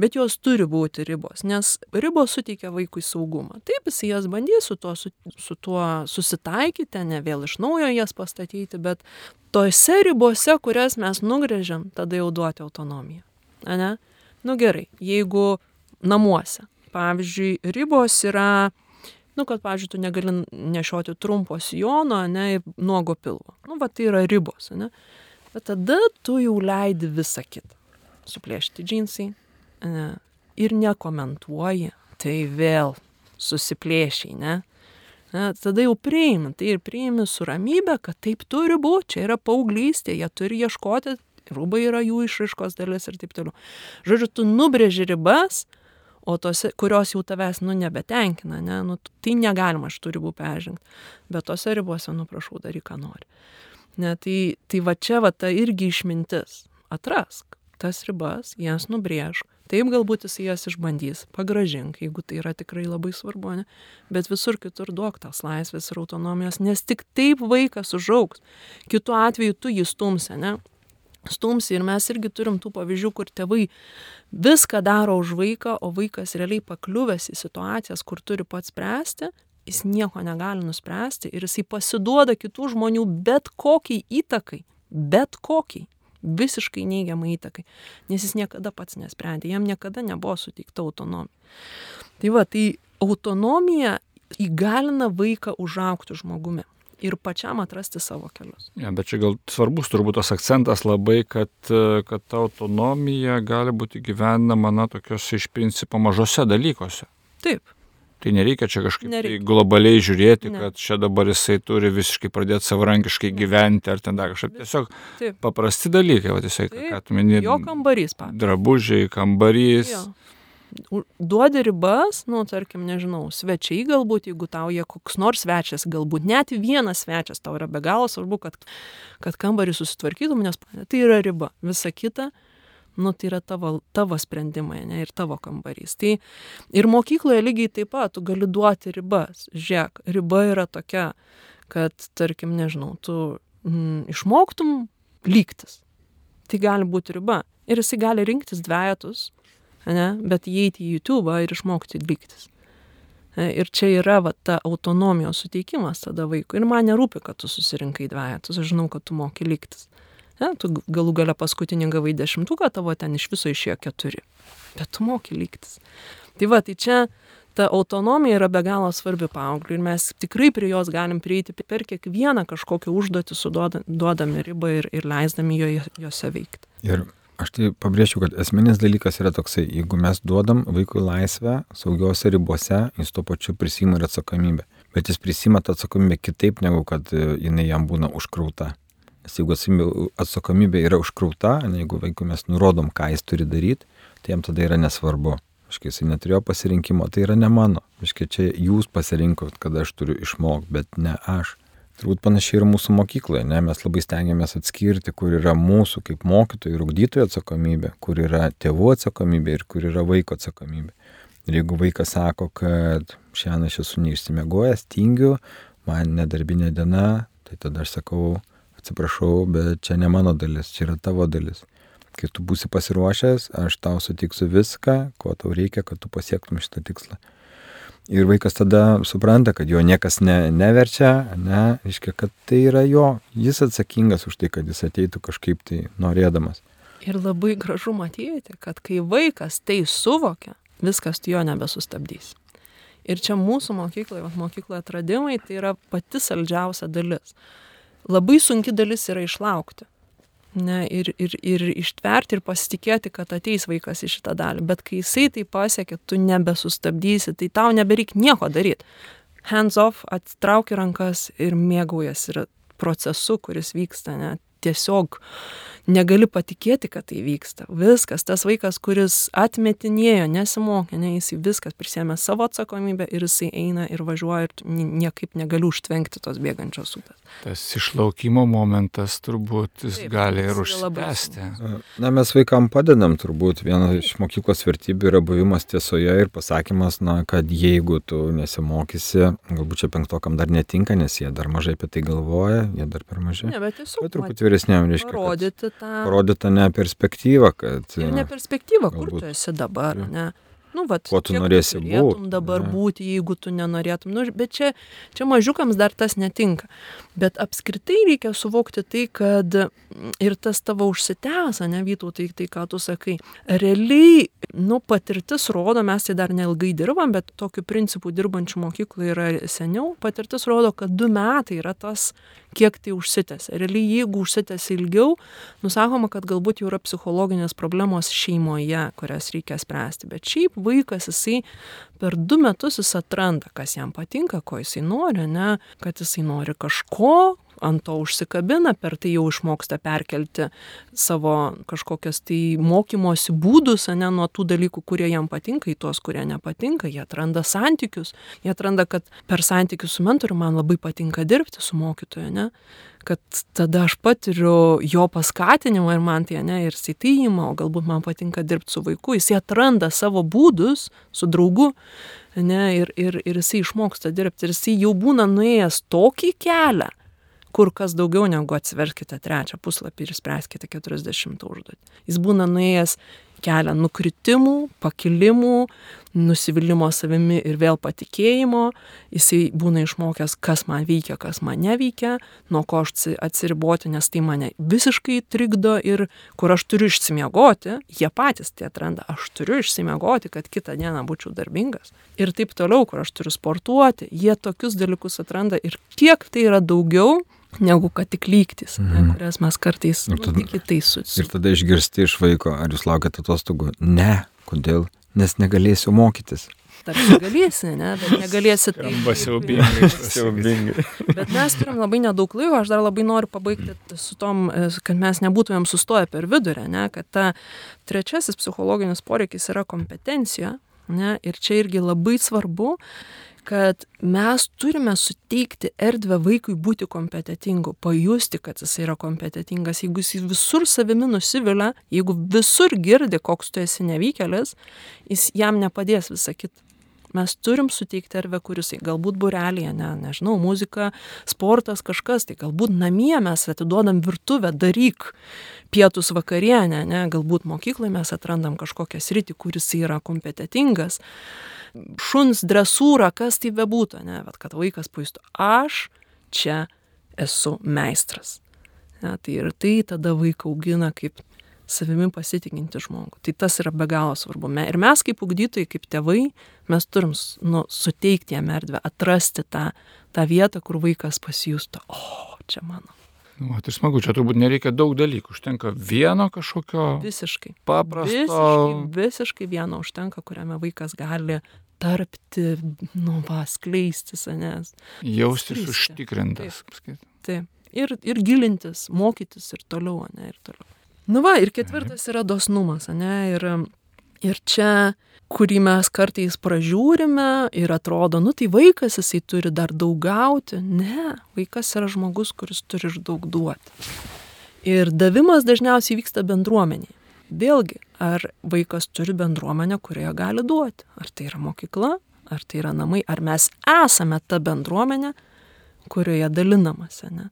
bet jos turi būti ribos, nes ribos suteikia vaikui saugumą. Taip, jis jas bandys su tuo, su, su tuo susitaikyti, ne vėl iš naujo jas pastatyti, bet tose ribose, kurias mes nugrėžiam, tada jau duoti autonomiją. Ne? Nu gerai, jeigu namuose, pavyzdžiui, ribos yra nu, kad, pavyzdžiui, tu negali nešioti trumpo sijono, ne, nuogo pilvo. Nu, va, tai yra ribos, ne. Bet tada tu jau leidi visą kitą. Suplėšti džinsai ne, ir nekomentuoji, tai vėl susiplėšiai, ne? ne? Tada jau priimi, tai ir priimi su ramybė, kad taip turi būti, čia yra paauglystė, jie turi ieškoti, rūbai yra jų išraiškos dalis ir taip toliau. Žodžiu, tu nubrėži ribas, o tose, kurios jau tavęs, nu, nebetenkina, ne, nu, tai negalima šitų ribų peržengti, bet tose ribose, nu, prašau, daryk, ką nori. Ne, tai, tai va čia va ta irgi išmintis. Atrask tas ribas, jas nubrėžk. Taip galbūt jis jas išbandys, pagražink, jeigu tai yra tikrai labai svarbu, ne? bet visur kitur duok tas laisvės ir autonomijos, nes tik taip vaikas užauks. Kitu atveju tu jį stumsi, ne? Stumsi ir mes irgi turim tų pavyzdžių, kur tėvai viską daro už vaiką, o vaikas realiai pakliuvęs į situacijas, kur turi pats spręsti, jis nieko negali nuspręsti ir jisai pasiduoda kitų žmonių bet kokiai įtakai, bet kokiai visiškai neigiamai įtakai, nes jis niekada pats nesprendė, jam niekada nebuvo suteikta autonomija. Tai va, tai autonomija įgalina vaiką užaukti žmogumi ir pačiam atrasti savo kelius. Ja, bet čia gal svarbus turbūt tas akcentas labai, kad, kad ta autonomija gali būti gyvenama, na, tokiuose iš principo mažose dalykuose. Taip. Tai nereikia čia kažkaip tai globaliai žiūrėti, ne. kad čia dabar jisai turi visiškai pradėti savarankiškai ne. gyventi ar ten dar kažkaip. Tiesiog Taip. paprasti dalykai, o tiesiog, ką tu minėjai. Jo kambarys, pavyzdžiui. Drabužiai, kambarys. Jo. Duodi ribas, nu, tarkim, nežinau, svečiai galbūt, jeigu tau jie koks nors svečias, galbūt net vienas svečias, tau yra be galo svarbu, kad, kad kambarį susitvarkytum, nes tai yra riba. Visa kita nu tai yra tavo tavo sprendimai ane ir tavo kambarys. Tai ir mokykloje lygiai taip pat tu gali duoti ribas. Žiūrėk riba yra tokia kad tarkim nežinau tu mm, išmoktum lygtis. Tai gali būti riba. Ir jisai gali rinktis dvejetus ane bet įeiti į jutubą ir išmokti lygtis. E, Ir čia yra va, ta autonomijos suteikimas tada vaikui. Ir man nerūpi, kad tu susirinkai dvejetus, aš žinau, kad tu moki liktis. Ne, tu galų gale paskutinį gavai dešimtuką, tavo ten iš viso išėjo keturi. Bet tu moki lygtis. Tai va, tai čia ta autonomija yra be galo svarbi paaugliui ir mes tikrai prie jos galim prieiti per kiekvieną kažkokią užduotį suduodami ribą ir, ir leisdami jo, jose veikti. Ir aš tai pabrėžiu, kad esminis dalykas yra toksai, jeigu mes duodam vaikui laisvę saugiose ribose, jis tuo pačiu prisima ir atsakomybę. Bet jis prisima tą atsakomybę kitaip, negu kad e, jinai jam būna užkrauta. Nes jeigu atsakomybė yra užkrauta, jeigu vaikui mes nurodom, ką jis turi daryti, tai jam tada yra nesvarbu. Iškai jisai neturėjo pasirinkimo, tai yra ne mano. Iškai čia jūs pasirinkot, kad aš turiu išmokti, bet ne aš. Turbūt panašiai ir mūsų mokykloje, ne? mes labai stengiamės atskirti, kur yra mūsų kaip mokytojų ir ugdytojų atsakomybė, kur yra tėvų atsakomybė ir kur yra vaiko atsakomybė. Ir jeigu vaikas sako, kad šiandien aš esu neišsimiegojęs, tingiu, man nedarbinė diena, tai tada aš sakau, atsiprašau, bet čia ne mano dalis, čia yra tavo dalis. Kai tu būsi pasiruošęs, aš tau sutiksiu viską, ko tau reikia, kad tu pasiektum šitą tikslą. Ir vaikas tada supranta, kad jo niekas ne, neverčia, ne, reiškia, kad tai yra jo, jis atsakingas už tai, kad jis ateitų kažkaip tai norėdamas. Ir labai gražu matyti, kad kai vaikas tai suvokia, viskas tu jo nebesustabdys. Ir čia mūsų mokykloje, mokykloje atradimai, tai yra pati saldžiausia dalis labai sunki dalis yra išlaukti. Ne, ir, ir, ir ištverti ir pasitikėti, kad ateis vaikas į šitą dalį. Bet kai jisai tai pasiekia, tu nebesustabdysi, tai tau nebereik nieko daryti. Hands off, atitrauki rankas ir mėgaujas ir procesu, kuris vyksta. Ne. Tiesiog negali patikėti, kad tai vyksta. Viskas, tas vaikas, kuris atmetinėjo, nesimokė, ne, jis viskas prisėmė savo atsakomybę ir jisai eina ir važiuoja ir niekaip negali užtvenkti tos bėgančios upės. Tas išlaukimo momentas turbūt jis Taip, gali ir užsitęsti. Na, mes vaikam padedam turbūt. Viena iš mokyklos vertybių yra buvimas tiesoje ir pasakymas, na, kad jeigu tu nesimokysi, galbūt čia penktokam dar netinka, nes jie dar mažai apie tai galvoja, jie dar per maži. Ne, bet tiesiog. Bet truputį vyresniam reiškia. Parodyti tą. Parodyta ne perspektyva, kad. Ir ne perspektyva, kur tu esi dabar, ja. ne nu, vat, kuo tu norėsi būti. dabar ne. būti, jeigu tu nenorėtum. Nu, bet čia, čia mažiukams dar tas netinka. Bet apskritai reikia suvokti tai, kad ir tas tavo užsitęsa, ne vytų, tai, tai ką tu sakai. Realiai, nu, patirtis rodo, mes tai dar neilgai dirbam, bet tokiu principu dirbančių mokyklų yra seniau. Patirtis rodo, kad du metai yra tas kiek tai užsitęsia. Realiai, jeigu užsitęsia ilgiau, nusakoma, kad galbūt jau yra psichologinės problemos šeimoje, kurias reikia spręsti. Bet šiaip vaikas, jisai per du metus jis atranda, kas jam patinka, ko jisai nori, ne, kad jisai nori kažko, ant to užsikabina, per tai jau išmoksta perkelti savo kažkokias tai mokymosi būdus, ne nuo tų dalykų, kurie jam patinka, į tuos, kurie nepatinka, jie atranda santykius, jie atranda, kad per santykius su mentoriu man labai patinka dirbti su mokytoju, ne? kad tada aš patiriu jo paskatinimą ir man tai ne ir įsitėjimą, o galbūt man patinka dirbti su vaiku, jis atranda savo būdus su draugu ne, ir, ir, ir jisai išmoksta dirbti. Ir jisai jau būna nuėjęs tokį kelią, kur kas daugiau negu atsiverskite trečią puslapį ir spręskite 40 užduotį. Jis būna nuėjęs kelią nukritimų, pakilimų, nusivylimų savimi ir vėl patikėjimo, jisai būna išmokęs, kas man veikia, kas man neveikia, nuo ko aš atsiriboti, nes tai mane visiškai trikdo ir kur aš turiu išsimiegoti, jie patys tai atranda, aš turiu išsimiegoti, kad kitą dieną būčiau darbingas. Ir taip toliau, kur aš turiu sportuoti, jie tokius dalykus atranda ir kiek tai yra daugiau, negu kad tik lygtis, mm. ne, mhm. kurias mes kartais ir tada, nu, kitais susitikime. Ir tada išgirsti iš vaiko, ar jūs laukiate atostogų? Ne, kodėl? Nes negalėsiu mokytis. Tarsi galėsi, ne, bet negalėsi tai. Basiaubingai. Basiaubingai. bet mes turim labai nedaug laiko, aš dar labai noriu pabaigti su tom, kad mes nebūtumėm sustoję per vidurę, ne, kad ta trečiasis psichologinis poreikis yra kompetencija, ne, ir čia irgi labai svarbu, kad mes turime suteikti erdvę vaikui būti kompetitingu, pajusti, kad jis yra kompetitingas. Jeigu jis visur savimi nusivilia, jeigu visur girdi, koks tu esi nevykėlis, jis jam nepadės visą kitą. Mes turim suteikti erdvę, kuris galbūt burelėje, ne, nežinau, muzika, sportas, kažkas, tai galbūt namie mes atiduodam virtuvę, daryk pietus vakarienę, ne, galbūt mokykloje mes atrandam kažkokią sritį, kuris yra kompetitingas šuns dresūra, kas tai bebūtų, ne, bet kad vaikas pajustų, aš čia esu meistras. Ne, tai ir tai tada vaiką augina kaip savimi pasitikinti žmogų. Tai tas yra be galo svarbu. Ir mes kaip ugdytojai, kaip tėvai, mes turim nu, suteikti jam erdvę, atrasti tą, tą vietą, kur vaikas pasijustų, o, čia mano. Nu, tai smagu, čia turbūt nereikia daug dalykų, užtenka vieno kažkokio. Visiškai. Paprasto. Visiškai, visiškai vieno užtenka, kuriame vaikas gali tarpti, nu, va, skleistis, nes. Jaustis užtikrintas. Taip. Taip. Ir, ir gilintis, mokytis ir toliau, ne, ir toliau. Nu va, ir ketvirtas yra dosnumas, ne, ir, ir čia, kurį mes kartais pražiūrime ir atrodo, nu tai vaikas, jisai turi dar daug gauti. Ne, vaikas yra žmogus, kuris turi ir daug duoti. Ir davimas dažniausiai vyksta bendruomeniai vėlgi, ar vaikas turi bendruomenę, kurioje gali duoti. Ar tai yra mokykla, ar tai yra namai, ar mes esame ta bendruomenė, kurioje dalinamasi. Ne?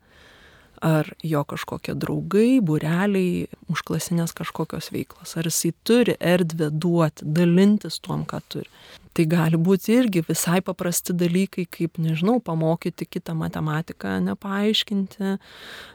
Ar jo kažkokie draugai, bureliai, užklasinės kažkokios veiklos. Ar jisai turi erdvę duoti, dalintis tuom, ką turi tai gali būti irgi visai paprasti dalykai, kaip, nežinau, pamokyti kitą matematiką, nepaaiškinti,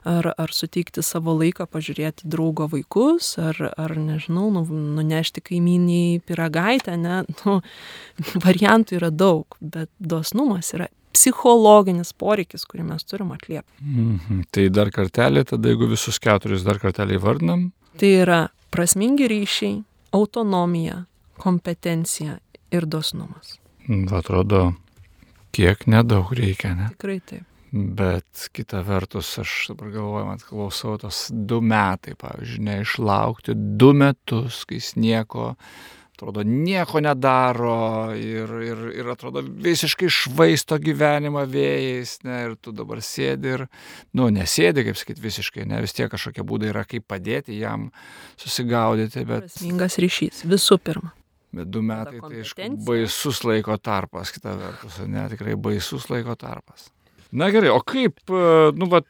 ar, ar suteikti savo laiką pažiūrėti draugo vaikus, ar, ar nežinau, nu, nunešti kaiminiai piragaitę, ne, nu, variantų yra daug, bet dosnumas yra psichologinis poreikis, kurį mes turim atliepti. Mhm. Tai dar kartelį, tada jeigu visus keturis dar kartelį vardinam. Tai yra prasmingi ryšiai, autonomija, kompetencija ir dosnumas. Atrodo, kiek nedaug reikia, ne? Tikrai taip. Bet kita vertus, aš dabar galvoju, man klausau tos du metai, pavyzdžiui, neišlaukti du metus, kai jis nieko, atrodo, nieko nedaro ir, ir, ir atrodo visiškai švaisto gyvenimą vėjais, ne, ir tu dabar sėdi ir, nu, nesėdi, kaip sakyti, visiškai, ne, vis tiek kažkokie būdai yra, kaip padėti jam susigaudyti, bet... Prasmingas ryšys, visų pirma. Bet du metai tai aišku baisus laiko tarpas, kita vertus, ne, tikrai baisus laiko tarpas. Na gerai, o kaip, e, nu, va,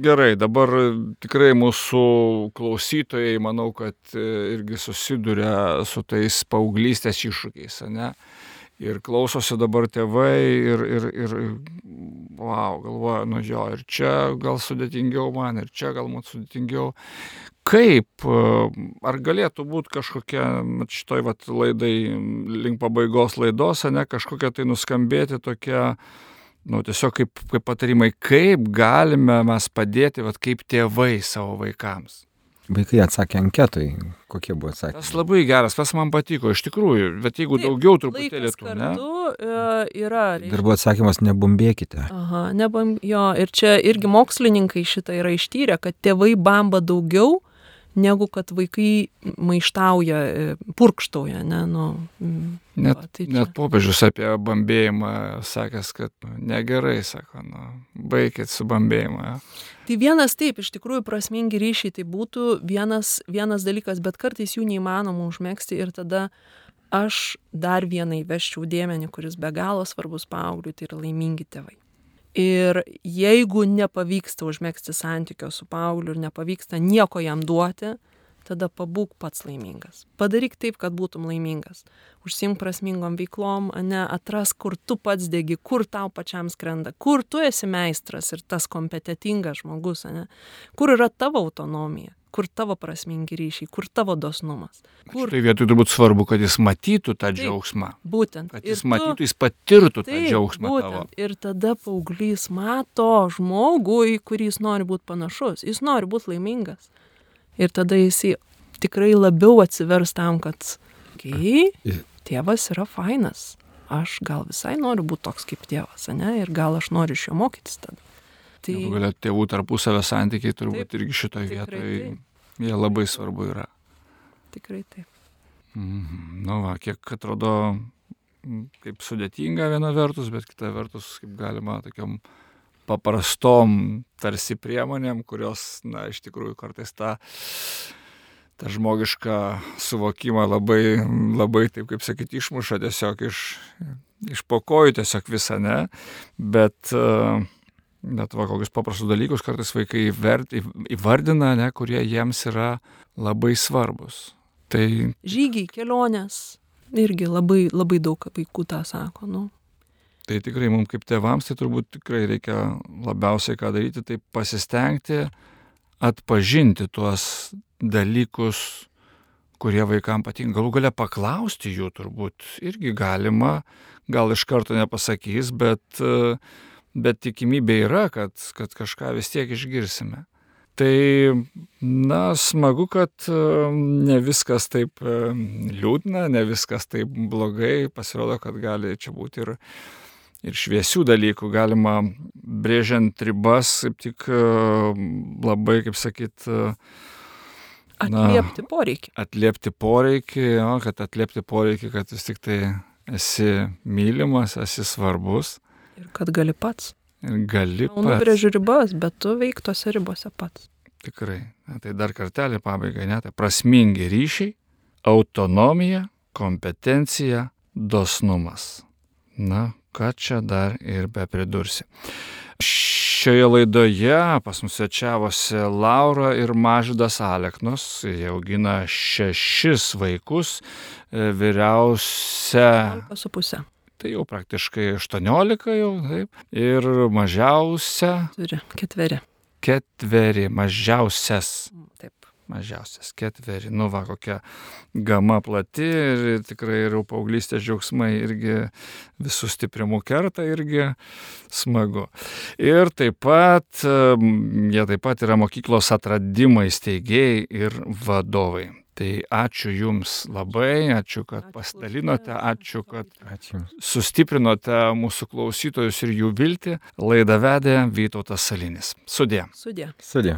gerai, dabar tikrai mūsų klausytojai, manau, kad e, irgi susiduria su tais paauglystės iššūkiais, ne? Ir klausosi dabar tėvai ir, ir, ir wow, galvoja, nu jo, ir čia gal sudėtingiau man, ir čia galbūt sudėtingiau kaip, ar galėtų būti kažkokia, šitoj vat, laidai, link pabaigos laidos, ne, kažkokia tai nuskambėti tokia, nu, tiesiog kaip, kaip patarimai, kaip galime mes padėti, vat, kaip tėvai savo vaikams. vaikai atsakė anketui, kokie buvo atsakymai? Tas labai geras, tas man patiko, iš tikrųjų, bet jeigu Taip, daugiau truputėlį tų, ne? e, yra. Dar buvo atsakymas, nebumbėkite. Aha, nebam, jo, ir čia irgi mokslininkai šitą yra ištyrę, kad tėvai bamba daugiau, negu kad vaikai maištauja, e, purkštauja, ne, nu. mm, Net, va, tai net čia- popiežius apie bambėjimą sakęs, kad negerai, sako, nu, baikit su bambėjimu. Ja. Tai vienas taip, iš tikrųjų prasmingi ryšiai tai būtų vienas, vienas dalykas, bet kartais jų neįmanoma užmėgsti ir tada aš dar vieną įveščiau dėmenį, kuris be galo svarbus paaugliui, tai yra laimingi tėvai. Ir jeigu nepavyksta užmėgsti santykio su paaugliu ir nepavyksta nieko jam duoti, tada pabūk pats laimingas. Padaryk taip, kad būtum laimingas. Užsimk prasmingom veiklom, ne atras, kur tu pats degi, kur tau pačiam skrenda, kur tu esi meistras ir tas kompetitingas žmogus, ne? kur yra tavo autonomija, kur tavo prasmingi ryšiai, kur tavo dosnumas. Kur Tai vietoj turbūt svarbu, kad jis matytų tą Taip. džiaugsmą. būtent. Kad Ir jis tu- matytų, jis patirtų tą Taip, džiaugsmą būtent. tavo. Ir tada paauglys mato žmogų, į kurį jis nori būti panašus. Jis nori būti laimingas. Ir tada jis tikrai labiau atsivers tam, kad, kai Ir- tėvas yra fainas, aš gal visai noriu būti toks kaip tėvas, ne? Ir gal aš noriu iš jo mokytis tada. Tai Galų galia tėvų tarpusavio santykiai turbūt Taip, irgi šitoje vietoje, taip. jie labai svarbu yra. tikrai taip. Mhm. Nu, va, kiek atrodo kaip sudėtinga viena vertus, bet kita vertus, kaip galima tokiam paprastom tarsi priemonėm, kurios, na, iš tikrųjų kartais tą, tą žmogišką suvokimą labai, labai, taip kaip sakyti, išmuša tiesiog iš, iš pokojų tiesiog visą, ne, bet, e, bet va, kokius paprastus dalykus kartais vaikai įvert, įvardina, ne, kurie jiems yra labai svarbus. Tai Žygiai, kelionės. Irgi labai, labai daug vaikų tą sako. Nu. Tai tikrai mums kaip tėvams, tai turbūt tikrai reikia labiausiai ką daryti, tai pasistengti atpažinti tuos dalykus, kurie vaikams patinka. Galų gale paklausti jų turbūt irgi galima, gal iš karto nepasakys, bet, e, bet tikimybė yra, kad, kad kažką vis tiek išgirsime. Tai, na, smagu, kad e, ne viskas taip e, liūdna, ne viskas taip blogai, pasirodo, kad gali čia būti ir, ir šviesių dalykų, galima brėžiant ribas, kaip tik e, labai, kaip sakyt, Na. Atliepti poreikį. atliepti poreikį, jo, kad atliepti poreikį, kad vis tik tai esi mylimas, esi svarbus Ir kad gali pats. gali pats. nubrėžiu ribas, bet tu veik tose ribose pats. Tikrai. Na, tai dar kartelį pabaigai, ne, tai prasmingi ryšiai, autonomija, kompetencija, dosnumas. Na, ką čia dar ir be pridursi. Šioje laidoje pas mus svečiavosi Laura ir Mažydas Aleknos. Jie augina šešis vaikus, e, vyriausia Su pusė. Tai jau praktiškai 18 jau, taip. Ir mažiausia Turi ketveri. ketveri, mažiausias, Taip. mažiausias ketveri. Nu va, kokia gama plati ir tikrai ir paauglystės džiaugsmai irgi visų stiprimų kerta irgi smagu. Ir taip pat, jie taip pat yra mokyklos atradimai steigėjai ir vadovai. Tai ačiū Jums labai, ačiū, kad pasidalinote, ačiū, kad Ačiū. sustiprinote mūsų klausytojus ir jų viltį. Laidą vedė Vytautas Salinis. Sudė. Sudė. Sudė.